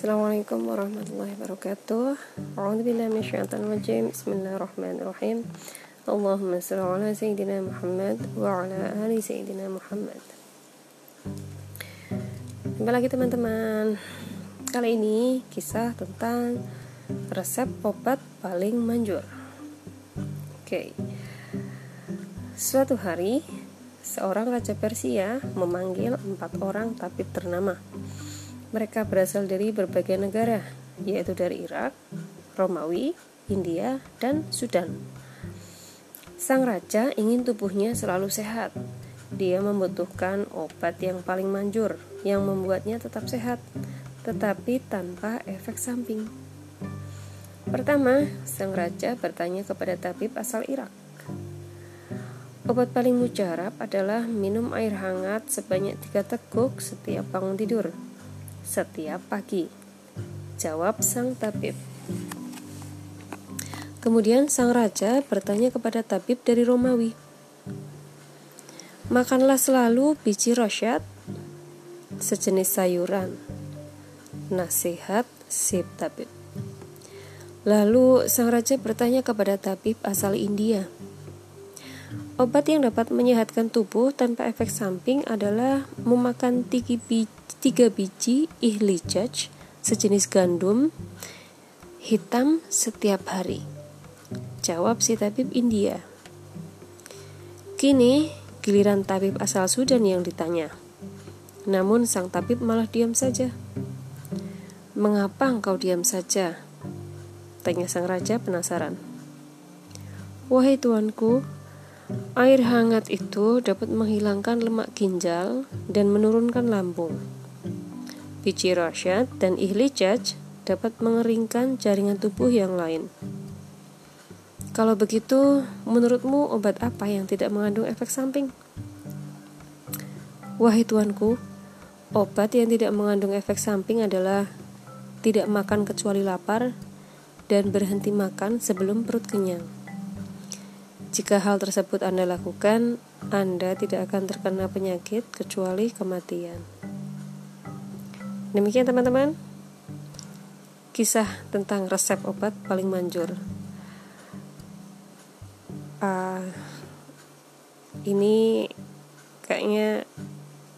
Assalamualaikum warahmatullahi wabarakatuh. A'udzubillahi minasyaitonir rajim. Bismillahirrahmanirrahim. Allahumma shalli ala sayyidina Muhammad wa ala ali sayyidina Muhammad. Kembali lagi teman-teman. Kali ini kisah tentang resep obat paling manjur. Oke. Suatu hari, seorang raja Persia memanggil empat orang tabib ternama mereka berasal dari berbagai negara, yaitu dari Irak, Romawi, India, dan Sudan. Sang raja ingin tubuhnya selalu sehat. Dia membutuhkan obat yang paling manjur, yang membuatnya tetap sehat, tetapi tanpa efek samping. Pertama, sang raja bertanya kepada tabib asal Irak. Obat paling mujarab adalah minum air hangat sebanyak tiga teguk setiap bangun tidur setiap pagi. Jawab sang tabib. Kemudian sang raja bertanya kepada tabib dari Romawi. Makanlah selalu biji rosyad, sejenis sayuran. Nasihat si tabib. Lalu sang raja bertanya kepada tabib asal India. Obat yang dapat menyehatkan tubuh tanpa efek samping adalah memakan tiga biji, tiga biji ihlijaj sejenis gandum hitam setiap hari. Jawab si tabib India. Kini giliran tabib asal Sudan yang ditanya. Namun sang tabib malah diam saja. Mengapa engkau diam saja? Tanya sang raja penasaran. Wahai tuanku, Air hangat itu dapat menghilangkan lemak ginjal dan menurunkan lambung. Biji rasyad dan ihlijaj dapat mengeringkan jaringan tubuh yang lain. Kalau begitu, menurutmu obat apa yang tidak mengandung efek samping? Wahai tuanku, obat yang tidak mengandung efek samping adalah tidak makan kecuali lapar dan berhenti makan sebelum perut kenyang. Jika hal tersebut Anda lakukan, Anda tidak akan terkena penyakit kecuali kematian. Demikian teman-teman, kisah tentang resep obat paling manjur. Uh, ini kayaknya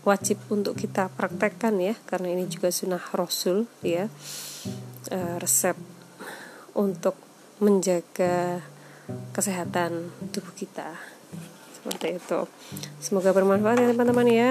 wajib untuk kita praktekkan ya, karena ini juga sunnah Rasul ya, uh, resep untuk menjaga kesehatan tubuh kita. Seperti itu. Semoga bermanfaat ya teman-teman ya